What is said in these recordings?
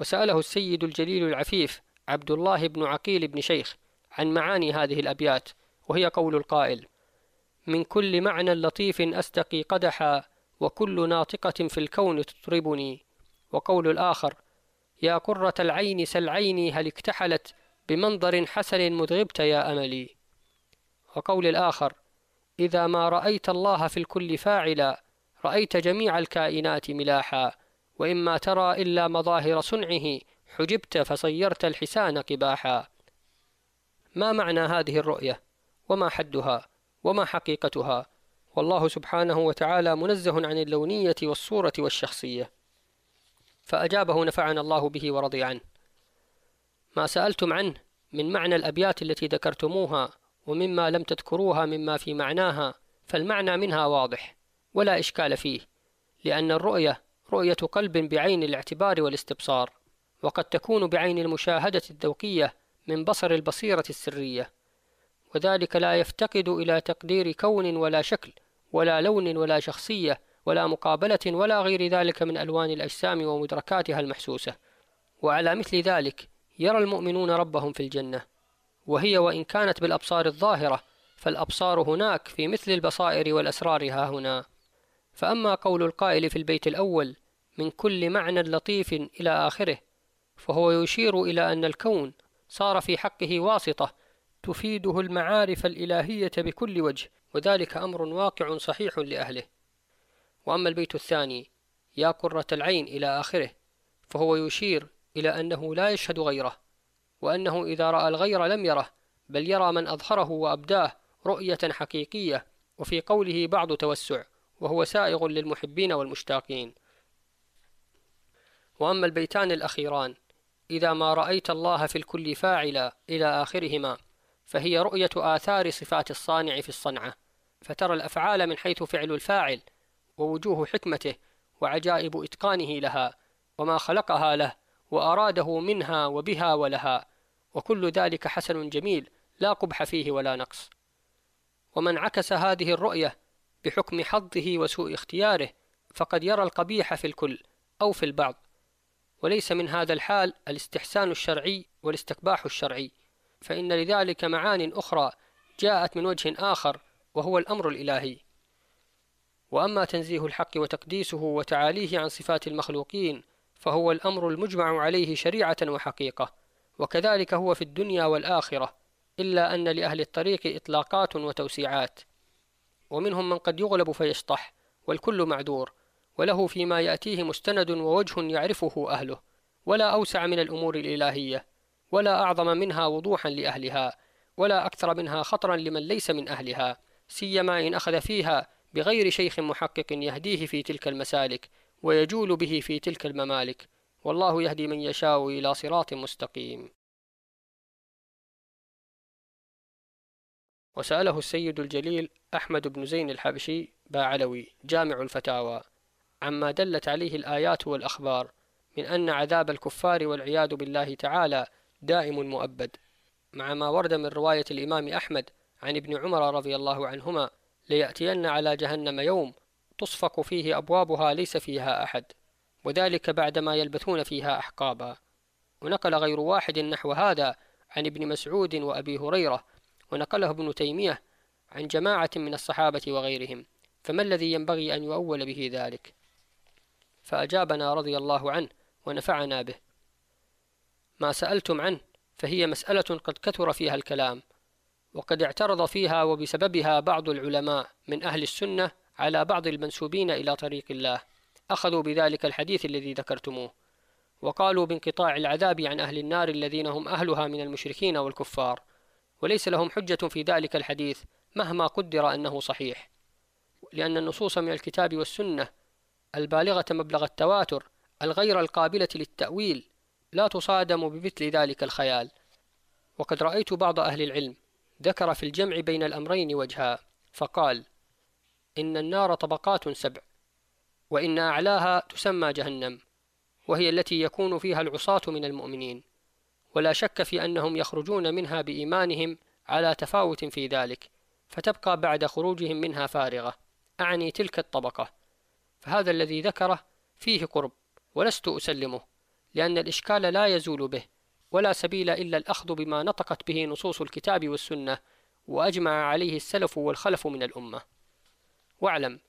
وسأله السيد الجليل العفيف عبد الله بن عقيل بن شيخ عن معاني هذه الأبيات وهي قول القائل من كل معنى لطيف أستقي قدحا وكل ناطقة في الكون تطربني وقول الآخر يا قرة العين سل عيني هل اكتحلت بمنظر حسن مذغبت يا أملي وقول الآخر إذا ما رأيت الله في الكل فاعلا رأيت جميع الكائنات ملاحا وإما ترى إلا مظاهر صنعه حجبت فصيرت الحسان قباحا. ما معنى هذه الرؤية؟ وما حدها؟ وما حقيقتها؟ والله سبحانه وتعالى منزه عن اللونية والصورة والشخصية. فأجابه نفعنا الله به ورضي عنه. ما سألتم عنه من معنى الأبيات التي ذكرتموها ومما لم تذكروها مما في معناها فالمعنى منها واضح ولا إشكال فيه لأن الرؤية رؤية قلب بعين الاعتبار والاستبصار وقد تكون بعين المشاهدة الذوقية من بصر البصيرة السرية. وذلك لا يفتقد إلى تقدير كون ولا شكل ولا لون ولا شخصية ولا مقابلة ولا غير ذلك من ألوان الأجسام ومدركاتها المحسوسة. وعلى مثل ذلك يرى المؤمنون ربهم في الجنة. وهي وإن كانت بالأبصار الظاهرة فالأبصار هناك في مثل البصائر والأسرار ها هنا. فأما قول القائل في البيت الأول من كل معنى لطيف إلى آخره فهو يشير إلى أن الكون صار في حقه واسطة تفيده المعارف الإلهية بكل وجه وذلك أمر واقع صحيح لأهله. وأما البيت الثاني يا قرة العين إلى آخره فهو يشير إلى أنه لا يشهد غيره وأنه إذا رأى الغير لم يره بل يرى من أظهره وأبداه رؤية حقيقية وفي قوله بعض توسع وهو سائغ للمحبين والمشتاقين. وأما البيتان الأخيران إذا ما رأيت الله في الكل فاعلا إلى آخرهما فهي رؤية آثار صفات الصانع في الصنعة فترى الأفعال من حيث فعل الفاعل ووجوه حكمته وعجائب إتقانه لها وما خلقها له وأراده منها وبها ولها وكل ذلك حسن جميل لا قبح فيه ولا نقص. ومن عكس هذه الرؤية بحكم حظه وسوء اختياره فقد يرى القبيح في الكل أو في البعض. وليس من هذا الحال الاستحسان الشرعي والاستقباح الشرعي فإن لذلك معان أخرى جاءت من وجه آخر وهو الأمر الإلهي. وأما تنزيه الحق وتقديسه وتعاليه عن صفات المخلوقين فهو الأمر المجمع عليه شريعة وحقيقة وكذلك هو في الدنيا والآخرة إلا أن لأهل الطريق إطلاقات وتوسيعات. ومنهم من قد يغلب فيشطح والكل معذور. وله فيما يأتيه مستند ووجه يعرفه أهله ولا أوسع من الأمور الإلهية ولا أعظم منها وضوحا لأهلها ولا أكثر منها خطرا لمن ليس من أهلها سيما إن أخذ فيها بغير شيخ محقق يهديه في تلك المسالك ويجول به في تلك الممالك. والله يهدي من يشاء إلى صراط مستقيم. وسأله السيد الجليل أحمد بن زين الحبشي باعلوي جامع الفتاوى. عما دلت عليه الآيات والأخبار من أن عذاب الكفار والعياذ بالله تعالى دائم مؤبد. مع ما ورد من رواية الإمام أحمد عن ابن عمر رضي الله عنهما ليأتين على جهنم يوم تصفق فيه أبوابها ليس فيها أحد وذلك بعدما يلبثون فيها أحقابا. ونقل غير واحد نحو هذا عن ابن مسعود وأبي هريرة ونقله ابن تيمية عن جماعة من الصحابة وغيرهم. فما الذي ينبغي أن يؤول به ذلك؟ فأجابنا رضي الله عنه ونفعنا به. ما سألتم عنه فهي مسألة قد كثر فيها الكلام وقد اعترض فيها وبسببها بعض العلماء من أهل السنة على بعض المنسوبين إلى طريق الله. أخذوا بذلك الحديث الذي ذكرتموه وقالوا بانقطاع العذاب عن أهل النار الذين هم أهلها من المشركين والكفار وليس لهم حجة في ذلك الحديث مهما قدر أنه صحيح لأن النصوص من الكتاب والسنة البالغة مبلغ التواتر الغير القابلة للتأويل لا تصادم بمثل ذلك الخيال. وقد رأيت بعض أهل العلم ذكر في الجمع بين الأمرين وجها فقال إن النار طبقات سبع وإن أعلاها تسمى جهنم وهي التي يكون فيها العصاة من المؤمنين. ولا شك في أنهم يخرجون منها بإيمانهم على تفاوت في ذلك فتبقى بعد خروجهم منها فارغة. أعني تلك الطبقة. فهذا الذي ذكره فيه قرب ولست أسلمه لأن الإشكال لا يزول به ولا سبيل إلا الأخذ بما نطقت به نصوص الكتاب والسنة وأجمع عليه السلف والخلف من الأمة. واعلم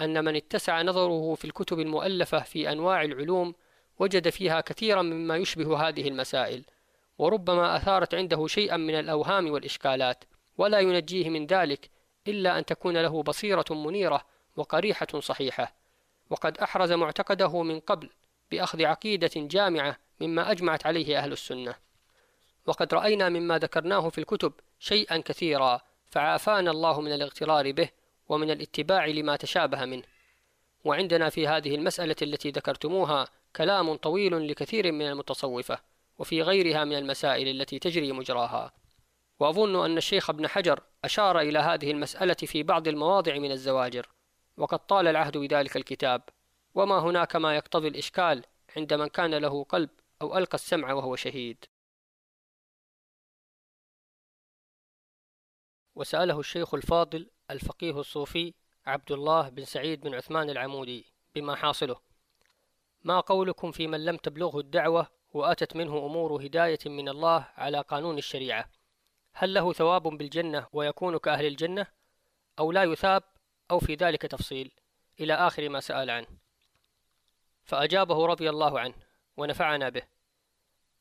أن من اتسع نظره في الكتب المؤلفة في أنواع العلوم وجد فيها كثيرا مما يشبه هذه المسائل وربما أثارت عنده شيئا من الأوهام والإشكالات ولا ينجيه من ذلك إلا أن تكون له بصيرة منيرة وقريحة صحيحة. وقد أحرز معتقده من قبل بأخذ عقيدة جامعة مما أجمعت عليه أهل السنة. وقد رأينا مما ذكرناه في الكتب شيئا كثيرا فعافانا الله من الاغترار به ومن الاتباع لما تشابه منه. وعندنا في هذه المسألة التي ذكرتموها كلام طويل لكثير من المتصوفة وفي غيرها من المسائل التي تجري مجراها. وأظن أن الشيخ ابن حجر أشار إلى هذه المسألة في بعض المواضع من الزواجر. وقد طال العهد بذلك الكتاب وما هناك ما يقتضي الإشكال عند من كان له قلب أو ألقى السمع وهو شهيد. وسأله الشيخ الفاضل الفقيه الصوفي عبد الله بن سعيد بن عثمان العمودي بما حاصله. ما قولكم في من لم تبلغه الدعوة وأتت منه أمور هداية من الله على قانون الشريعة؟ هل له ثواب بالجنة ويكون كأهل الجنة أو لا يثاب أو في ذلك تفصيل إلى آخر ما سأل عنه. فأجابه رضي الله عنه ونفعنا به.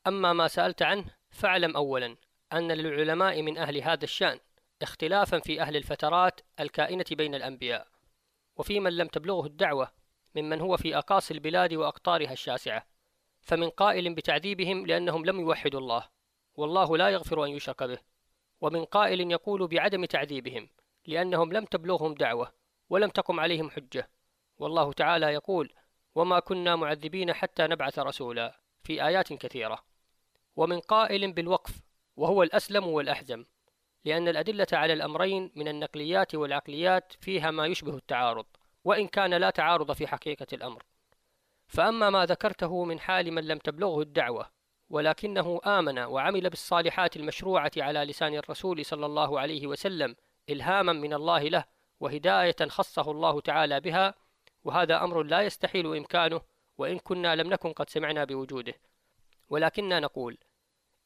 أما ما سألت عنه فاعلم أولا أن للعلماء من أهل هذا الشأن اختلافا في أهل الفترات الكائنة بين الأنبياء وفي من لم تبلغه الدعوة ممن هو في أقاصي البلاد وأقطارها الشاسعة فمن قائل بتعذيبهم لأنهم لم يوحدوا الله والله لا يغفر أن يشرك به ومن قائل يقول بعدم تعذيبهم لأنهم لم تبلغهم دعوة ولم تقم عليهم حجة. والله تعالى يقول وما كنا معذبين حتى نبعث رسولا في آيات كثيرة. ومن قائل بالوقف وهو الأسلم والأحزم لأن الأدلة على الأمرين من النقليات والعقليات فيها ما يشبه التعارض وإن كان لا تعارض في حقيقة الأمر. فأما ما ذكرته من حال من لم تبلغه الدعوة ولكنه آمن وعمل بالصالحات المشروعة على لسان الرسول صلى الله عليه وسلم إلهاما من الله له وهداية خصه الله تعالى بها وهذا أمر لا يستحيل إمكانه وإن كنا لم نكن قد سمعنا بوجوده. ولكننا نقول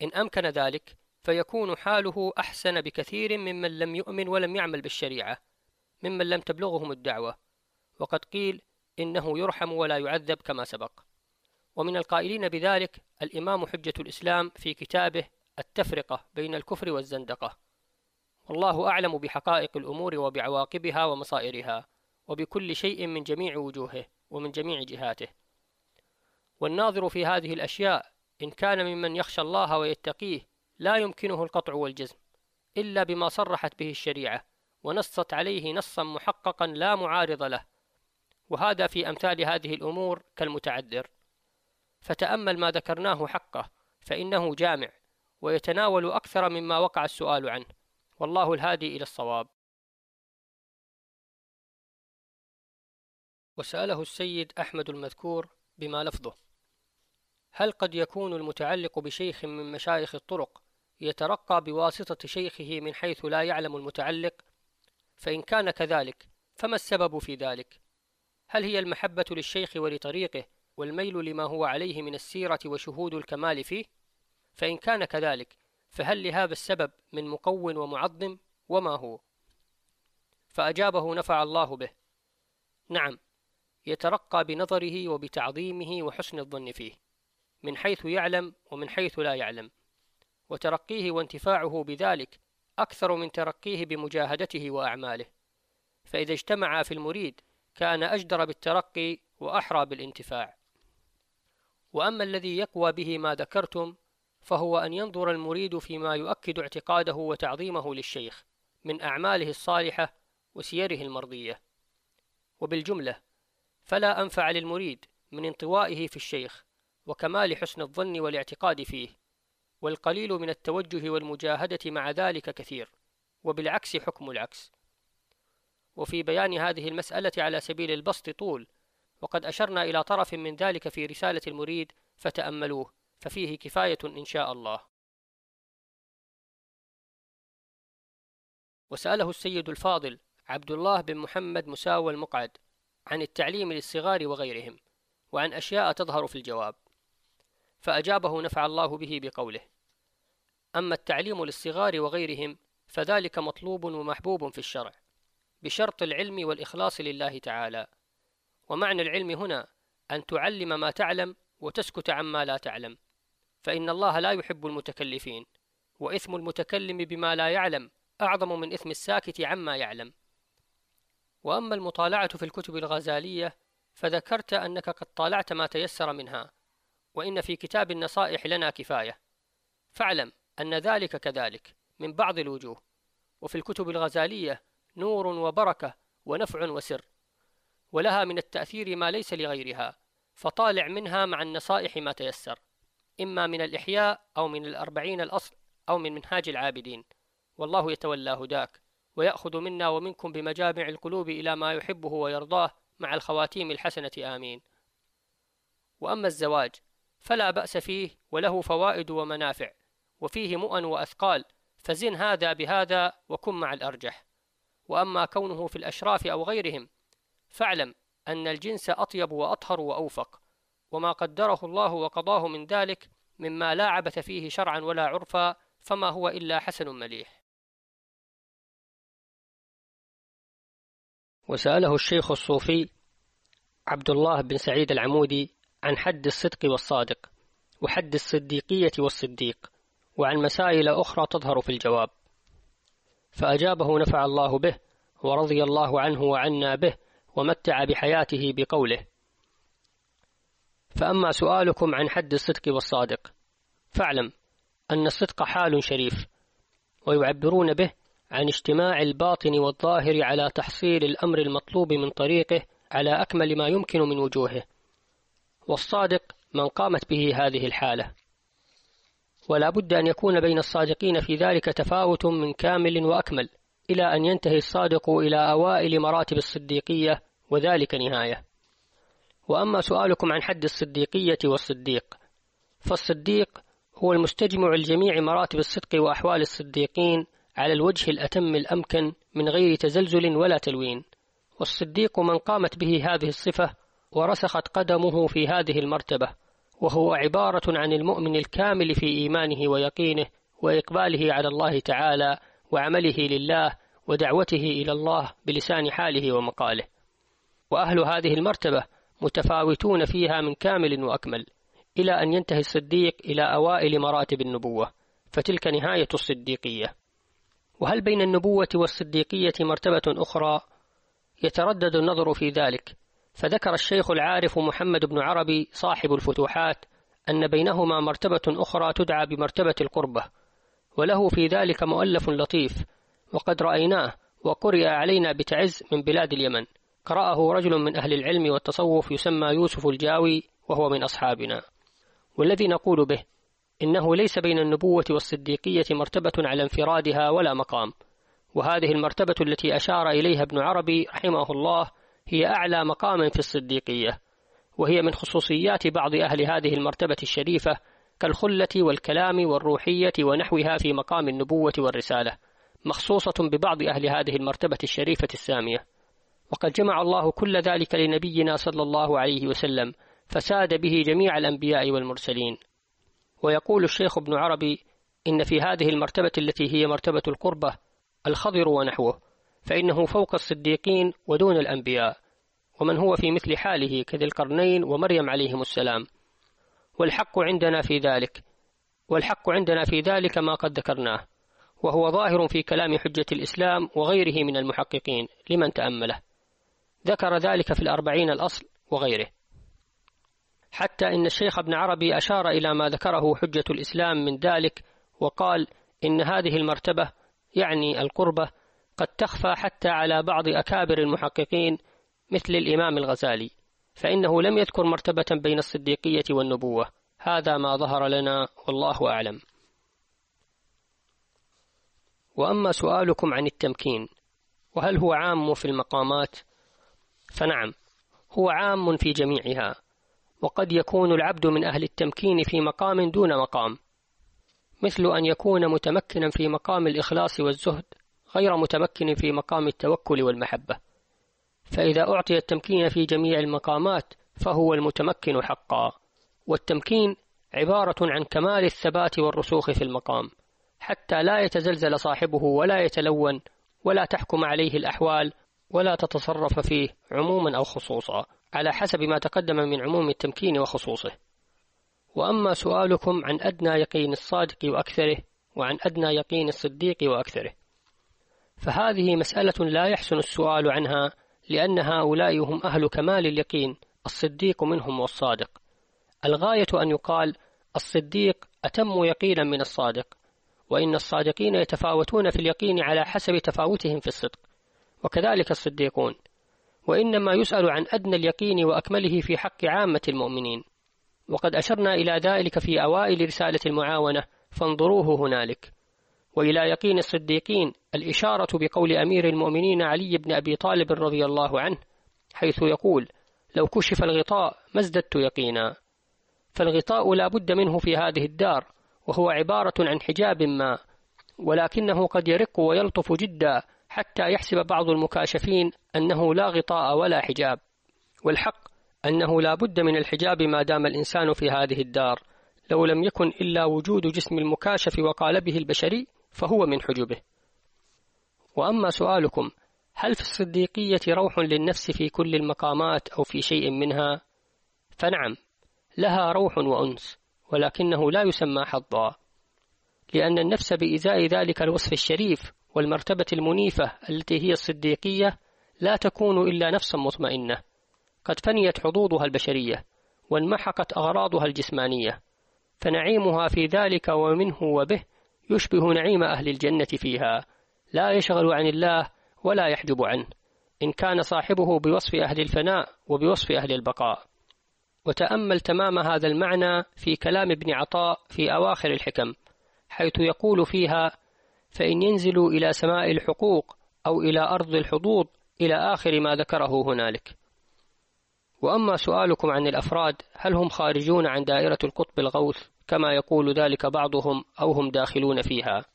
إن أمكن ذلك فيكون حاله أحسن بكثير ممن لم يؤمن ولم يعمل بالشريعة ممن لم تبلغهم الدعوة. وقد قيل إنه يرحم ولا يعذب كما سبق. ومن القائلين بذلك الإمام حجة الإسلام في كتابه التفرقة بين الكفر والزندقة. والله أعلم بحقائق الأمور وبعواقبها ومصائرها وبكل شيء من جميع وجوهه ومن جميع جهاته. والناظر في هذه الأشياء إن كان ممن يخشى الله ويتقيه لا يمكنه القطع والجزم إلا بما صرحت به الشريعة ونصت عليه نصا محققا لا معارض له. وهذا في أمثال هذه الأمور كالمتعذر. فتأمل ما ذكرناه حقه فإنه جامع ويتناول أكثر مما وقع السؤال عنه. والله الهادي إلى الصواب. وسأله السيد أحمد المذكور بما لفظه. هل قد يكون المتعلق بشيخ من مشايخ الطرق يترقى بواسطة شيخه من حيث لا يعلم المتعلق؟ فإن كان كذلك فما السبب في ذلك؟ هل هي المحبة للشيخ ولطريقه والميل لما هو عليه من السيرة وشهود الكمال فيه؟ فإن كان كذلك فهل لهذا السبب من مقو ومعظم وما هو؟ فأجابه نفع الله به. نعم يترقى بنظره وبتعظيمه وحسن الظن فيه من حيث يعلم ومن حيث لا يعلم. وترقيه وانتفاعه بذلك أكثر من ترقيه بمجاهدته وأعماله. فإذا اجتمع في المريد كان أجدر بالترقي وأحرى بالانتفاع. وأما الذي يقوى به ما ذكرتم فهو أن ينظر المريد فيما يؤكد اعتقاده وتعظيمه للشيخ من أعماله الصالحة وسيره المرضية. وبالجملة فلا أنفع للمريد من انطوائه في الشيخ وكمال حسن الظن والاعتقاد فيه والقليل من التوجه والمجاهدة مع ذلك كثير وبالعكس حكم العكس. وفي بيان هذه المسألة على سبيل البسط طول وقد أشرنا إلى طرف من ذلك في رسالة المريد فتأملوه. ففيه كفاية إن شاء الله. وسأله السيد الفاضل عبد الله بن محمد مساوى المقعد عن التعليم للصغار وغيرهم وعن أشياء تظهر في الجواب. فأجابه نفع الله به بقوله. أما التعليم للصغار وغيرهم فذلك مطلوب ومحبوب في الشرع بشرط العلم والإخلاص لله تعالى. ومعنى العلم هنا أن تعلم ما تعلم وتسكت عما لا تعلم. فإن الله لا يحب المتكلفين وإثم المتكلم بما لا يعلم أعظم من إثم الساكت عما يعلم. وأما المطالعة في الكتب الغزالية فذكرت أنك قد طالعت ما تيسر منها وإن في كتاب النصائح لنا كفاية. فاعلم أن ذلك كذلك من بعض الوجوه وفي الكتب الغزالية نور وبركة ونفع وسر ولها من التأثير ما ليس لغيرها فطالع منها مع النصائح ما تيسر. إما من الإحياء أو من الأربعين الأصل أو من منهاج العابدين. والله يتولى هداك ويأخذ منا ومنكم بمجامع القلوب إلى ما يحبه ويرضاه مع الخواتيم الحسنة آمين. وأما الزواج فلا بأس فيه وله فوائد ومنافع وفيه مؤن وأثقال فزن هذا بهذا وكن مع الأرجح. وأما كونه في الأشراف أو غيرهم فاعلم أن الجنس أطيب وأطهر وأوفق. وما قدره الله وقضاه من ذلك مما لا عبث فيه شرعا ولا عرفا فما هو إلا حسن مليح. وسأله الشيخ الصوفي عبد الله بن سعيد العمودي عن حد الصدق والصادق وحد الصديقية والصديق وعن مسائل أخرى تظهر في الجواب. فأجابه نفع الله به ورضي الله عنه وعنا به ومتع بحياته بقوله فأما سؤالكم عن حد الصدق والصادق فاعلم أن الصدق حال شريف ويعبرون به عن اجتماع الباطن والظاهر على تحصيل الأمر المطلوب من طريقه على أكمل ما يمكن من وجوهه. والصادق من قامت به هذه الحالة. ولا بد أن يكون بين الصادقين في ذلك تفاوت من كامل وأكمل إلى أن ينتهي الصادق إلى أوائل مراتب الصديقية وذلك نهاية. وأما سؤالكم عن حد الصديقية والصديق فالصديق هو المستجمع لجميع مراتب الصدق وأحوال الصديقين على الوجه الأتم الأمكن من غير تزلزل ولا تلوين والصديق من قامت به هذه الصفة ورسخت قدمه في هذه المرتبة وهو عبارة عن المؤمن الكامل في إيمانه ويقينه وإقباله على الله تعالى وعمله لله ودعوته إلى الله بلسان حاله ومقاله. وأهل هذه المرتبة متفاوتون فيها من كامل وأكمل إلى أن ينتهي الصديق إلى أوائل مراتب النبوة فتلك نهاية الصديقية. وهل بين النبوة والصديقية مرتبة أخرى؟ يتردد النظر في ذلك. فذكر الشيخ العارف محمد بن عربي صاحب الفتوحات أن بينهما مرتبة أخرى تدعى بمرتبة القربة وله في ذلك مؤلف لطيف وقد رأيناه وقرئ علينا بتعز من بلاد اليمن. قرأه رجل من أهل العلم والتصوف يسمى يوسف الجاوي وهو من أصحابنا. والذي نقول به إنه ليس بين النبوة والصديقية مرتبة على انفرادها ولا مقام. وهذه المرتبة التي أشار إليها ابن عربي رحمه الله هي أعلى مقام في الصديقية وهي من خصوصيات بعض أهل هذه المرتبة الشريفة كالخلة والكلام والروحية ونحوها في مقام النبوة والرسالة مخصوصة ببعض أهل هذه المرتبة الشريفة السامية. وقد جمع الله كل ذلك لنبينا صلى الله عليه وسلم فساد به جميع الأنبياء والمرسلين. ويقول الشيخ ابن عربي إن في هذه المرتبة التي هي مرتبة القربة الخضر ونحوه فإنه فوق الصديقين ودون الأنبياء ومن هو في مثل حاله كذي القرنين ومريم عليهم السلام. والحق عندنا في ذلك والحق عندنا في ذلك ما قد ذكرناه وهو ظاهر في كلام حجة الإسلام وغيره من المحققين لمن تأمله. ذكر ذلك في الأربعين الأصل وغيره. حتى إن الشيخ ابن عربي أشار إلى ما ذكره حجة الإسلام من ذلك وقال إن هذه المرتبة يعني القربة قد تخفى حتى على بعض أكابر المحققين مثل الإمام الغزالي فإنه لم يذكر مرتبة بين الصديقية والنبوة. هذا ما ظهر لنا والله أعلم. وأما سؤالكم عن التمكين وهل هو عام في المقامات؟ فنعم هو عام في جميعها وقد يكون العبد من أهل التمكين في مقام دون مقام مثل أن يكون متمكنا في مقام الإخلاص والزهد غير متمكن في مقام التوكل والمحبة. فإذا أعطي التمكين في جميع المقامات فهو المتمكن حقا والتمكين عبارة عن كمال الثبات والرسوخ في المقام حتى لا يتزلزل صاحبه ولا يتلون ولا تحكم عليه الأحوال ولا تتصرف فيه عموما أو خصوصا على حسب ما تقدم من عموم التمكين وخصوصه. وأما سؤالكم عن أدنى يقين الصادق وأكثره وعن أدنى يقين الصديق وأكثره. فهذه مسألة لا يحسن السؤال عنها لأن هؤلاء هم أهل كمال اليقين الصديق منهم والصادق. الغاية أن يقال الصديق أتم يقينا من الصادق وإن الصادقين يتفاوتون في اليقين على حسب تفاوتهم في الصدق. وكذلك الصديقون. وإنما يسأل عن أدنى اليقين وأكمله في حق عامة المؤمنين. وقد أشرنا إلى ذلك في أوائل رسالة المعاونة فانظروه هنالك. وإلى يقين الصديقين الإشارة بقول أمير المؤمنين علي بن أبي طالب رضي الله عنه حيث يقول لو كشف الغطاء ما ازددت يقينا. فالغطاء لا بد منه في هذه الدار وهو عبارة عن حجاب ما ولكنه قد يرق ويلطف جدا حتى يحسب بعض المكاشفين أنه لا غطاء ولا حجاب والحق أنه لا بد من الحجاب ما دام الإنسان في هذه الدار. لو لم يكن إلا وجود جسم المكاشف وقالبه البشري فهو من حجبه. وأما سؤالكم هل في الصديقية روح للنفس في كل المقامات أو في شيء منها؟ فنعم لها روح وأنس ولكنه لا يسمى حظا لأن النفس بإزاء ذلك الوصف الشريف والمرتبة المنيفة التي هي الصديقية لا تكون إلا نفسا مطمئنة. قد فنيت حظوظها البشرية وانمحقت أغراضها الجسمانية. فنعيمها في ذلك ومنه وبه يشبه نعيم أهل الجنة فيها. لا يشغل عن الله ولا يحجب عنه. إن كان صاحبه بوصف أهل الفناء وبوصف أهل البقاء. وتأمل تمام هذا المعنى في كلام ابن عطاء في أواخر الحكم حيث يقول فيها فإن ينزلوا إلى سماء الحقوق أو إلى أرض الحظوظ إلى آخر ما ذكره هنالك. وأما سؤالكم عن الأفراد هل هم خارجون عن دائرة القطب الغوث كما يقول ذلك بعضهم أو هم داخلون فيها؟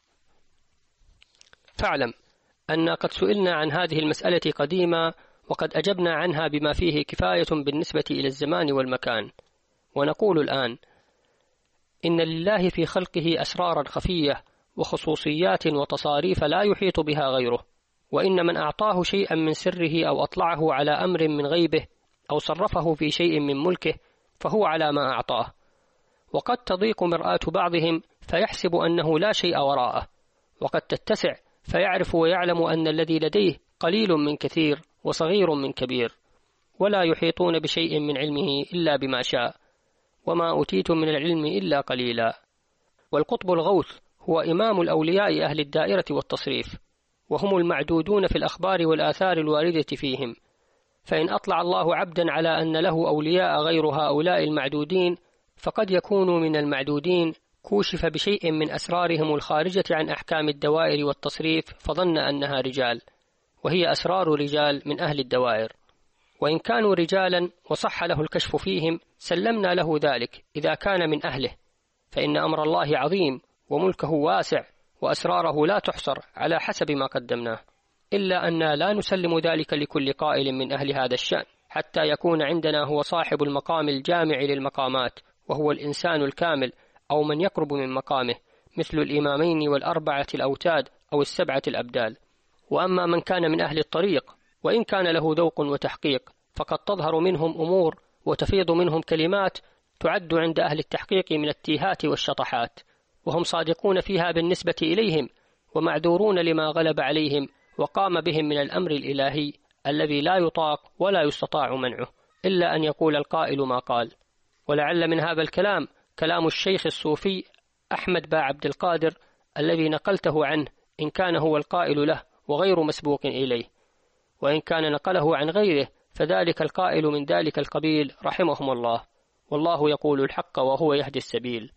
فاعلم أن قد سئلنا عن هذه المسألة قديما وقد أجبنا عنها بما فيه كفاية بالنسبة إلى الزمان والمكان. ونقول الآن إن لله في خلقه أسرارا خفية وخصوصيات وتصاريف لا يحيط بها غيره وإن من أعطاه شيئا من سره أو أطلعه على أمر من غيبه أو صرفه في شيء من ملكه فهو على ما أعطاه. وقد تضيق مرآة بعضهم فيحسب أنه لا شيء وراءه وقد تتسع فيعرف ويعلم أن الذي لديه قليل من كثير وصغير من كبير ولا يحيطون بشيء من علمه إلا بما شاء وما أوتيتم من العلم إلا قليلا. والقطب الغوث هو إمام الأولياء أهل الدائرة والتصريف وهم المعدودون في الأخبار والآثار الواردة فيهم. فإن أطلع الله عبدا على أن له أولياء غير هؤلاء المعدودين فقد يكون من المعدودين كوشف بشيء من أسرارهم الخارجة عن أحكام الدوائر والتصريف فظن أنها رجال وهي أسرار رجال من أهل الدوائر. وإن كانوا رجالا وصح له الكشف فيهم سلمنا له ذلك إذا كان من أهله فإن أمر الله عظيم. وملكه واسع وأسراره لا تحصر على حسب ما قدمناه إلا أن لا نسلم ذلك لكل قائل من أهل هذا الشأن حتى يكون عندنا هو صاحب المقام الجامع للمقامات وهو الإنسان الكامل أو من يقرب من مقامه مثل الإمامين والأربعة الأوتاد أو السبعة الأبدال. وأما من كان من أهل الطريق وإن كان له ذوق وتحقيق فقد تظهر منهم أمور وتفيض منهم كلمات تعد عند أهل التحقيق من التيهات والشطحات. وهم صادقون فيها بالنسبة إليهم ومعذورون لما غلب عليهم وقام بهم من الأمر الإلهي الذي لا يطاق ولا يستطاع منعه إلا أن يقول القائل ما قال. ولعل من هذا الكلام كلام الشيخ الصوفي أحمد با عبد القادر الذي نقلته عنه إن كان هو القائل له وغير مسبوق إليه. وإن كان نقله عن غيره فذلك القائل من ذلك القبيل رحمهم الله. والله يقول الحق وهو يهدي السبيل.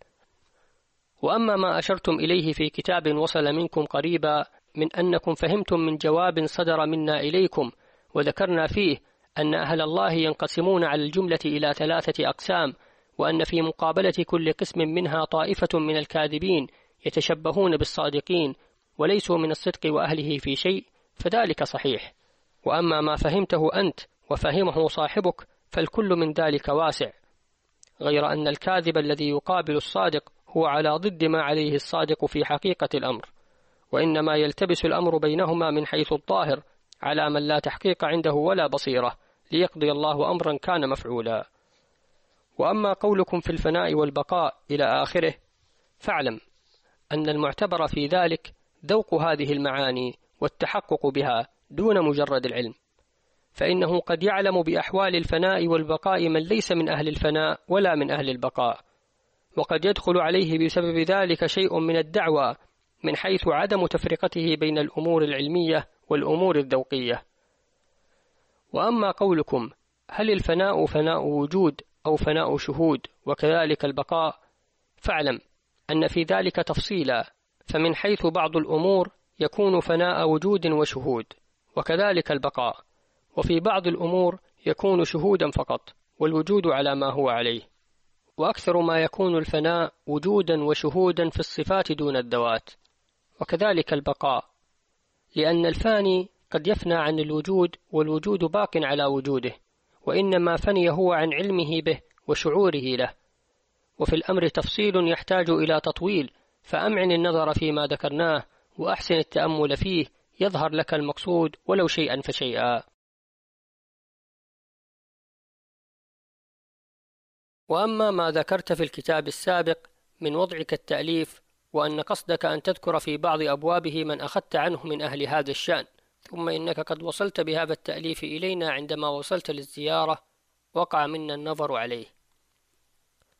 وأما ما أشرتم إليه في كتاب وصل منكم قريبا من أنكم فهمتم من جواب صدر منا إليكم وذكرنا فيه أن أهل الله ينقسمون على الجملة إلى ثلاثة أقسام وأن في مقابلة كل قسم منها طائفة من الكاذبين يتشبهون بالصادقين وليسوا من الصدق وأهله في شيء فذلك صحيح. وأما ما فهمته أنت وفهمه صاحبك فالكل من ذلك واسع. غير أن الكاذب الذي يقابل الصادق هو على ضد ما عليه الصادق في حقيقة الأمر وإنما يلتبس الأمر بينهما من حيث الظاهر على من لا تحقيق عنده ولا بصيرة ليقضي الله أمرا كان مفعولا. وأما قولكم في الفناء والبقاء إلى آخره فاعلم أن المعتبر في ذلك ذوق هذه المعاني والتحقق بها دون مجرد العلم فإنه قد يعلم بأحوال الفناء والبقاء من ليس من أهل الفناء ولا من أهل البقاء. وقد يدخل عليه بسبب ذلك شيء من الدعوى من حيث عدم تفرقته بين الأمور العلمية والأمور الذوقية. وأما قولكم هل الفناء فناء وجود أو فناء شهود وكذلك البقاء؟ فاعلم أن في ذلك تفصيلا فمن حيث بعض الأمور يكون فناء وجود وشهود وكذلك البقاء وفي بعض الأمور يكون شهودا فقط والوجود على ما هو عليه. وأكثر ما يكون الفناء وجودا وشهودا في الصفات دون الذوات وكذلك البقاء لأن الفاني قد يفنى عن الوجود والوجود باق على وجوده وإنما فني هو عن علمه به وشعوره له وفي الأمر تفصيل يحتاج إلى تطويل فأمعن النظر فيما ذكرناه وأحسن التأمل فيه يظهر لك المقصود ولو شيئا فشيئا. وأما ما ذكرت في الكتاب السابق من وضعك التأليف وأن قصدك أن تذكر في بعض أبوابه من أخذت عنه من أهل هذا الشأن ثم إنك قد وصلت بهذا التأليف إلينا عندما وصلت للزيارة وقع منا النظر عليه.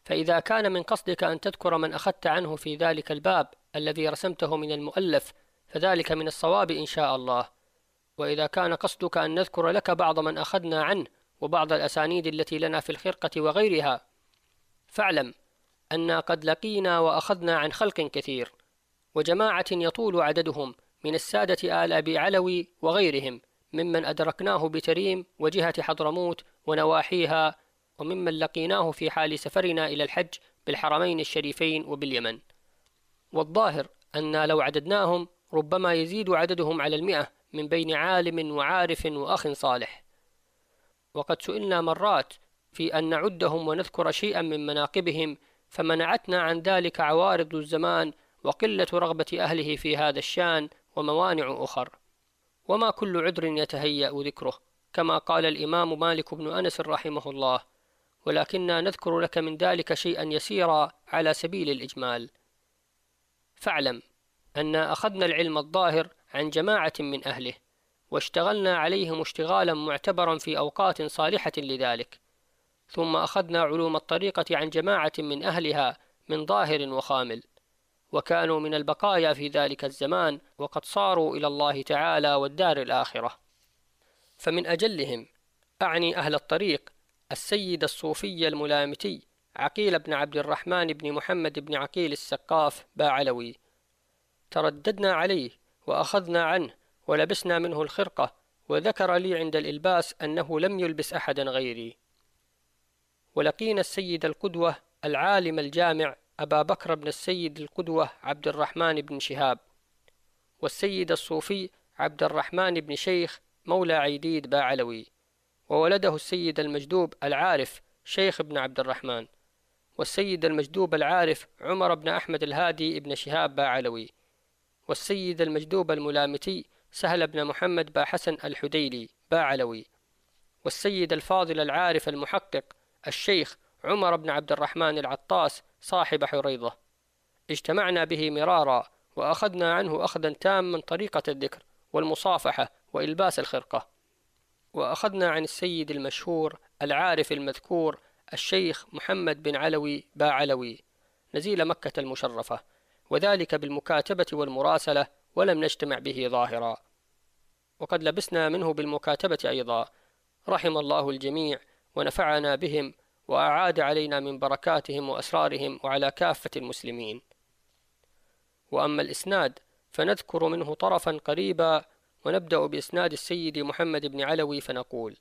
فإذا كان من قصدك أن تذكر من أخذت عنه في ذلك الباب الذي رسمته من المؤلف فذلك من الصواب إن شاء الله. وإذا كان قصدك أن نذكر لك بعض من أخذنا عنه وبعض الأسانيد التي لنا في الخرقة وغيرها فاعلم أنا قد لقينا وأخذنا عن خلق كثير وجماعة يطول عددهم من السادة آل أبي علوي وغيرهم ممن أدركناه بتريم وجهة حضرموت ونواحيها وممن لقيناه في حال سفرنا إلى الحج بالحرمين الشريفين وباليمن. والظاهر أن لو عددناهم ربما يزيد عددهم على المئة من بين عالم وعارف وأخ صالح. وقد سئلنا مرات في أن نعدهم ونذكر شيئا من مناقبهم فمنعتنا عن ذلك عوارض الزمان وقلة رغبة أهله في هذا الشأن وموانع أخر. وما كل عذر يتهيأ ذكره كما قال الإمام مالك بن أنس رحمه الله ولكننا نذكر لك من ذلك شيئا يسيرا على سبيل الإجمال فاعلم أن أخذنا العلم الظاهر عن جماعة من أهله واشتغلنا عليهم اشتغالا معتبرا في أوقات صالحة لذلك. ثم أخذنا علوم الطريقة عن جماعة من أهلها من ظاهر وخامل وكانوا من البقايا في ذلك الزمان وقد صاروا إلى الله تعالى والدار الآخرة. فمن أجلهم أعني أهل الطريق السيد الصوفي الملامتي عقيل بن عبد الرحمن بن محمد بن عقيل السقاف باعلوي. ترددنا عليه وأخذنا عنه ولبسنا منه الخرقة وذكر لي عند الإلباس أنه لم يلبس أحدا غيري. ولقينا السيد القدوة العالم الجامع أبا بكر بن السيد القدوة عبد الرحمن بن شهاب والسيد الصوفي عبد الرحمن بن شيخ مولى عيديد باعلوي وولده السيد المجدوب العارف شيخ بن عبد الرحمن والسيد المجدوب العارف عمر بن أحمد الهادي بن شهاب باعلوي والسيد المجدوب الملامتي سهل بن محمد با حسن الحديلي باعلوي والسيد الفاضل العارف المحقق الشيخ عمر بن عبد الرحمن العطاس صاحب حريضة. اجتمعنا به مرارا وأخذنا عنه أخذا تاما طريقة الذكر والمصافحة وإلباس الخرقة. وأخذنا عن السيد المشهور العارف المذكور الشيخ محمد بن علوي با علوي نزيل مكة المشرفة وذلك بالمكاتبة والمراسلة ولم نجتمع به ظاهرا. وقد لبسنا منه بالمكاتبة أيضا. رحم الله الجميع ونفعنا بهم وأعاد علينا من بركاتهم وأسرارهم وعلى كافة المسلمين. وأما الإسناد فنذكر منه طرفا قريبا ونبدأ بإسناد السيد محمد بن علوي فنقول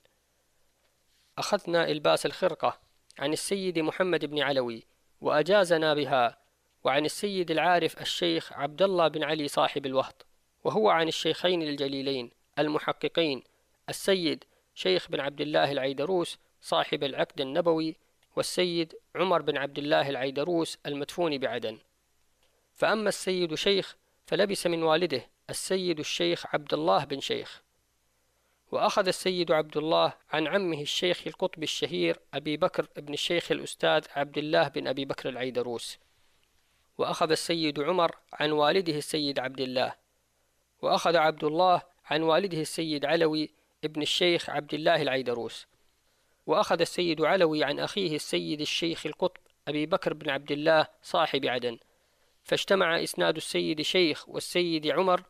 أخذنا إلباس الخرقة عن السيد محمد بن علوي وأجازنا بها وعن السيد العارف الشيخ عبد الله بن علي صاحب الوهط وهو عن الشيخين الجليلين المحققين السيد شيخ بن عبد الله العيدروس صاحب العقد النبوي والسيد عمر بن عبد الله العيدروس المدفون بعدن. فأما السيد شيخ فلبس من والده السيد الشيخ عبد الله بن شيخ. وأخذ السيد عبد الله عن عمه الشيخ القطب الشهير أبي بكر بن الشيخ الأستاذ عبد الله بن أبي بكر العيدروس. وأخذ السيد عمر عن والده السيد عبد الله. وأخذ عبد الله عن والده السيد علوي ابن الشيخ عبد الله العيدروس. وأخذ السيد علوي عن أخيه السيد الشيخ القطب أبي بكر بن عبد الله صاحب عدن فاجتمع إسناد السيد شيخ والسيد عمر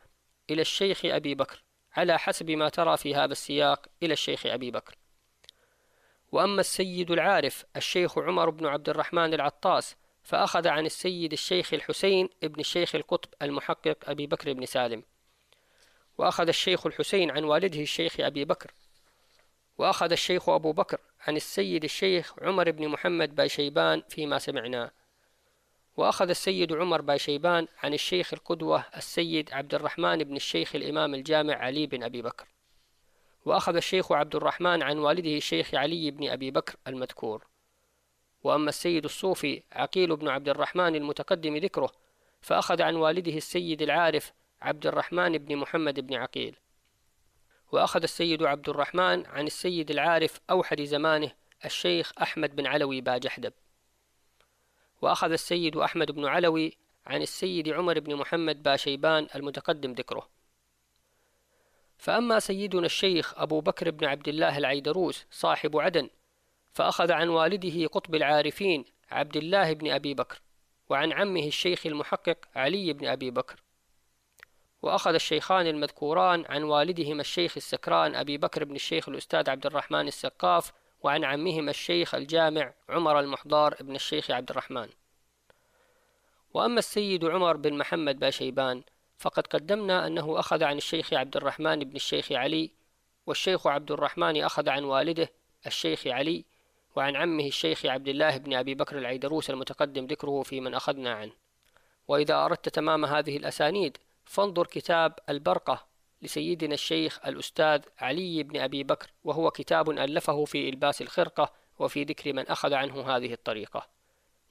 إلى الشيخ أبي بكر على حسب ما ترى في هذا السياق إلى الشيخ أبي بكر. وأما السيد العارف الشيخ عمر بن عبد الرحمن العطاس فأخذ عن السيد الشيخ الحسين ابن الشيخ القطب المحقق أبي بكر بن سالم. وأخذ الشيخ الحسين عن والده الشيخ أبي بكر. وأخذ الشيخ أبو بكر عن السيد الشيخ عمر بن محمد بايشيبان فيما سمعناه وأخذ السيد عمر بايشيبان عن الشيخ القدوة السيد عبد الرحمن بن الشيخ الإمام الجامع علي بن أبي بكر. وأخذ الشيخ عبد الرحمن عن والده الشيخ علي بن أبي بكر المذكور. وأما السيد الصوفي عقيل بن عبد الرحمن المتقدم ذكره فأخذ عن والده السيد العارف عبد الرحمن بن محمد بن عقيل. وأخذ السيد عبد الرحمن عن السيد العارف أوحد زمانه الشيخ أحمد بن علوي باجحدب وأخذ السيد أحمد بن علوي عن السيد عمر بن محمد باشيبان المتقدم ذكره. فأما سيدنا الشيخ أبو بكر بن عبد الله العيدروس صاحب عدن فأخذ عن والده قطب العارفين عبد الله بن أبي بكر وعن عمه الشيخ المحقق علي بن أبي بكر. وأخذ الشيخان المذكوران عن والدهما الشيخ السكران أبي بكر بن الشيخ الأستاذ عبد الرحمن السقاف وعن عمهما الشيخ الجامع عمر المحضار بن الشيخ عبد الرحمن. وأما السيد عمر بن محمد باشيبان فقد قدمنا أنه أخذ عن الشيخ عبد الرحمن بن الشيخ علي والشيخ عبد الرحمن أخذ عن والده الشيخ علي وعن عمه الشيخ عبد الله بن أبي بكر العيدروس المتقدم ذكره في من أخذنا عنه. وإذا أردت تمام هذه الأسانيد فانظر كتاب البرقة لسيدنا الشيخ الأستاذ علي بن أبي بكر وهو كتاب ألفه في إلباس الخرقة وفي ذكر من أخذ عنه هذه الطريقة.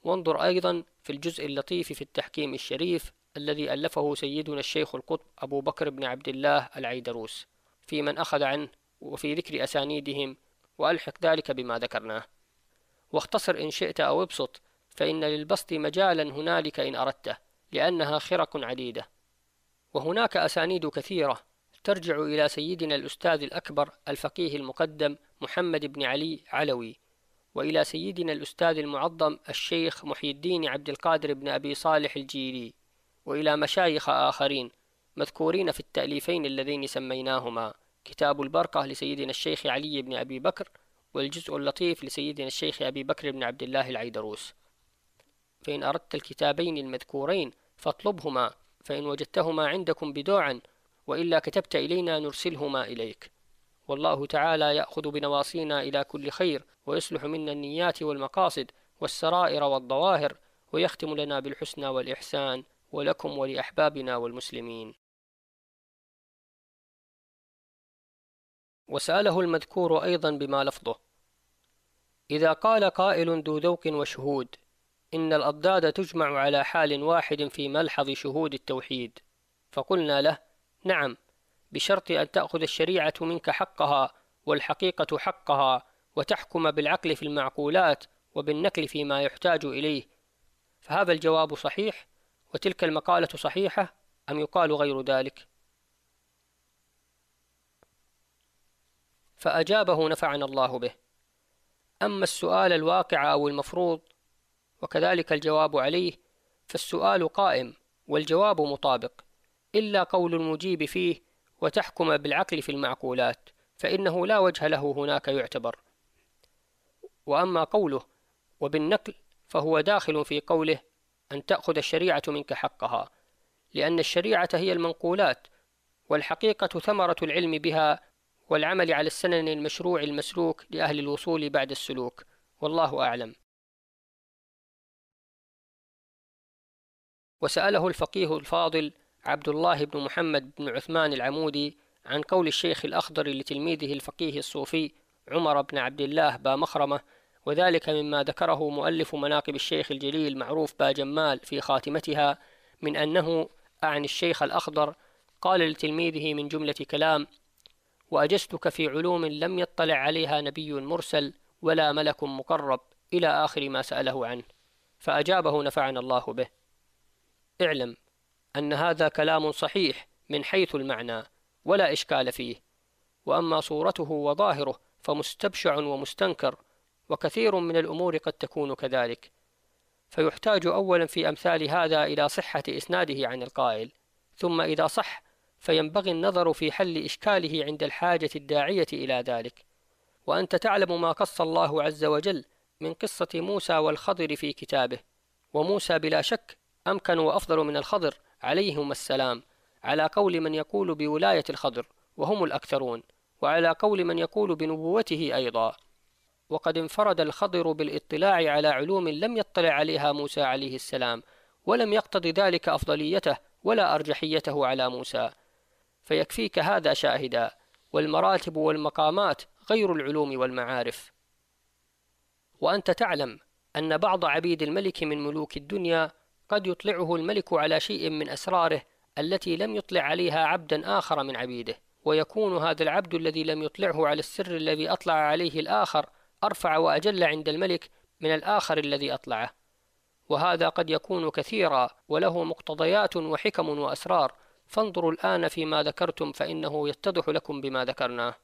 وانظر أيضا في الجزء اللطيف في التحكيم الشريف الذي ألفه سيدنا الشيخ القطب أبو بكر بن عبد الله العيدروس في من أخذ عنه وفي ذكر أسانيدهم وألحق ذلك بما ذكرناه. واختصر إن شئت أو ابسط فإن للبسط مجالا هنالك إن أردته لأنها خرق عديدة. وهناك أسانيد كثيرة ترجع إلى سيدنا الأستاذ الأكبر الفقيه المقدم محمد بن علي علوي وإلى سيدنا الأستاذ المعظم الشيخ محي الدين عبد القادر بن أبي صالح الجيلي وإلى مشايخ آخرين مذكورين في التأليفين اللذين سميناهما. كتاب البرقة لسيدنا الشيخ علي بن أبي بكر والجزء اللطيف لسيدنا الشيخ أبي بكر بن عبد الله العيدروس. فإن أردت الكتابين المذكورين فاطلبهما فإن وجدتهما عندكم بدوعا وإلا كتبت إلينا نرسلهما إليك. والله تعالى يأخذ بنواصينا إلى كل خير ويصلح منا النيات والمقاصد والسرائر والظواهر ويختم لنا بالحسنى والإحسان ولكم ولأحبابنا والمسلمين. وسأله المذكور أيضا بما لفظه إذا قال قائل ذو ذوق وشهود إن الأضداد تجمع على حال واحد في ملحظ شهود التوحيد. فقلنا له نعم بشرط أن تأخذ الشريعة منك حقها والحقيقة حقها وتحكم بالعقل في المعقولات وبالنكل فيما يحتاج إليه. فهذا الجواب صحيح؟ وتلك المقالة صحيحة أم يقال غير ذلك؟ فأجابه نفعنا الله به. أما السؤال الواقع أو المفروض وكذلك الجواب عليه فالسؤال قائم والجواب مطابق إلا قول المجيب فيه وتحكم بالعقل في المعقولات فإنه لا وجه له هناك يعتبر. وأما قوله وبالنقل فهو داخل في قوله أن تأخذ الشريعة منك حقها لأن الشريعة هي المنقولات والحقيقة ثمرة العلم بها والعمل على السنن المشروع المسلوك لأهل الوصول بعد السلوك والله أعلم. وسأله الفقيه الفاضل عبد الله بن محمد بن عثمان العمودي عن قول الشيخ الأخضر لتلميذه الفقيه الصوفي عمر بن عبد الله با مخرمة وذلك مما ذكره مؤلف مناقب الشيخ الجليل معروف باجمال في خاتمتها من أنه أعني الشيخ الأخضر قال لتلميذه من جملة كلام وأجزتك في علوم لم يطلع عليها نبي مرسل ولا ملك مقرب إلى آخر ما سأله عنه فأجابه نفعنا الله به. اعلم أن هذا كلام صحيح من حيث المعنى ولا إشكال فيه. وأما صورته وظاهره فمستبشع ومستنكر وكثير من الأمور قد تكون كذلك. فيحتاج أولا في أمثال هذا إلى صحة إسناده عن القائل ثم إذا صح فينبغي النظر في حل إشكاله عند الحاجة الداعية إلى ذلك. وأنت تعلم ما قص الله عز وجل من قصة موسى والخضر في كتابه وموسى بلا شك أمكن وأفضل من الخضر؟ عليهما السلام. على قول من يقول بولاية الخضر وهم الأكثرون. وعلى قول من يقول بنبوته أيضا. وقد انفرد الخضر بالاطلاع على علوم لم يطلع عليها موسى عليه السلام ولم يقتض ذلك أفضليته ولا أرجحيته على موسى. فيكفيك هذا شاهدا. والمراتب والمقامات غير العلوم والمعارف. وأنت تعلم أن بعض عبيد الملك من ملوك الدنيا قد يطلعه الملك على شيء من أسراره التي لم يطلع عليها عبدا آخر من عبيده ويكون هذا العبد الذي لم يطلعه على السر الذي أطلع عليه الآخر أرفع وأجل عند الملك من الآخر الذي أطلعه. وهذا قد يكون كثيرا وله مقتضيات وحكم وأسرار. فانظروا الآن فيما ذكرتم فإنه يتضح لكم بما ذكرناه.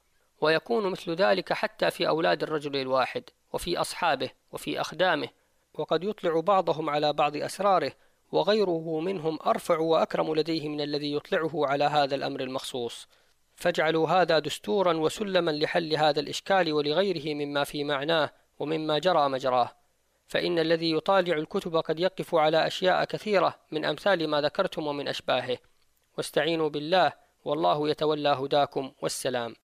ويكون مثل ذلك حتى في أولاد الرجل الواحد وفي أصحابه وفي أخدامه وقد يطلع بعضهم على بعض أسراره وغيره منهم أرفع وأكرم لديه من الذي يطلعه على هذا الأمر المخصوص. فاجعلوا هذا دستورا وسلما لحل هذا الإشكال ولغيره مما في معناه ومما جرى مجراه. فإن الذي يطالع الكتب قد يقف على أشياء كثيرة من أمثال ما ذكرتم ومن أشباهه. واستعينوا بالله والله يتولى هداكم. والسلام.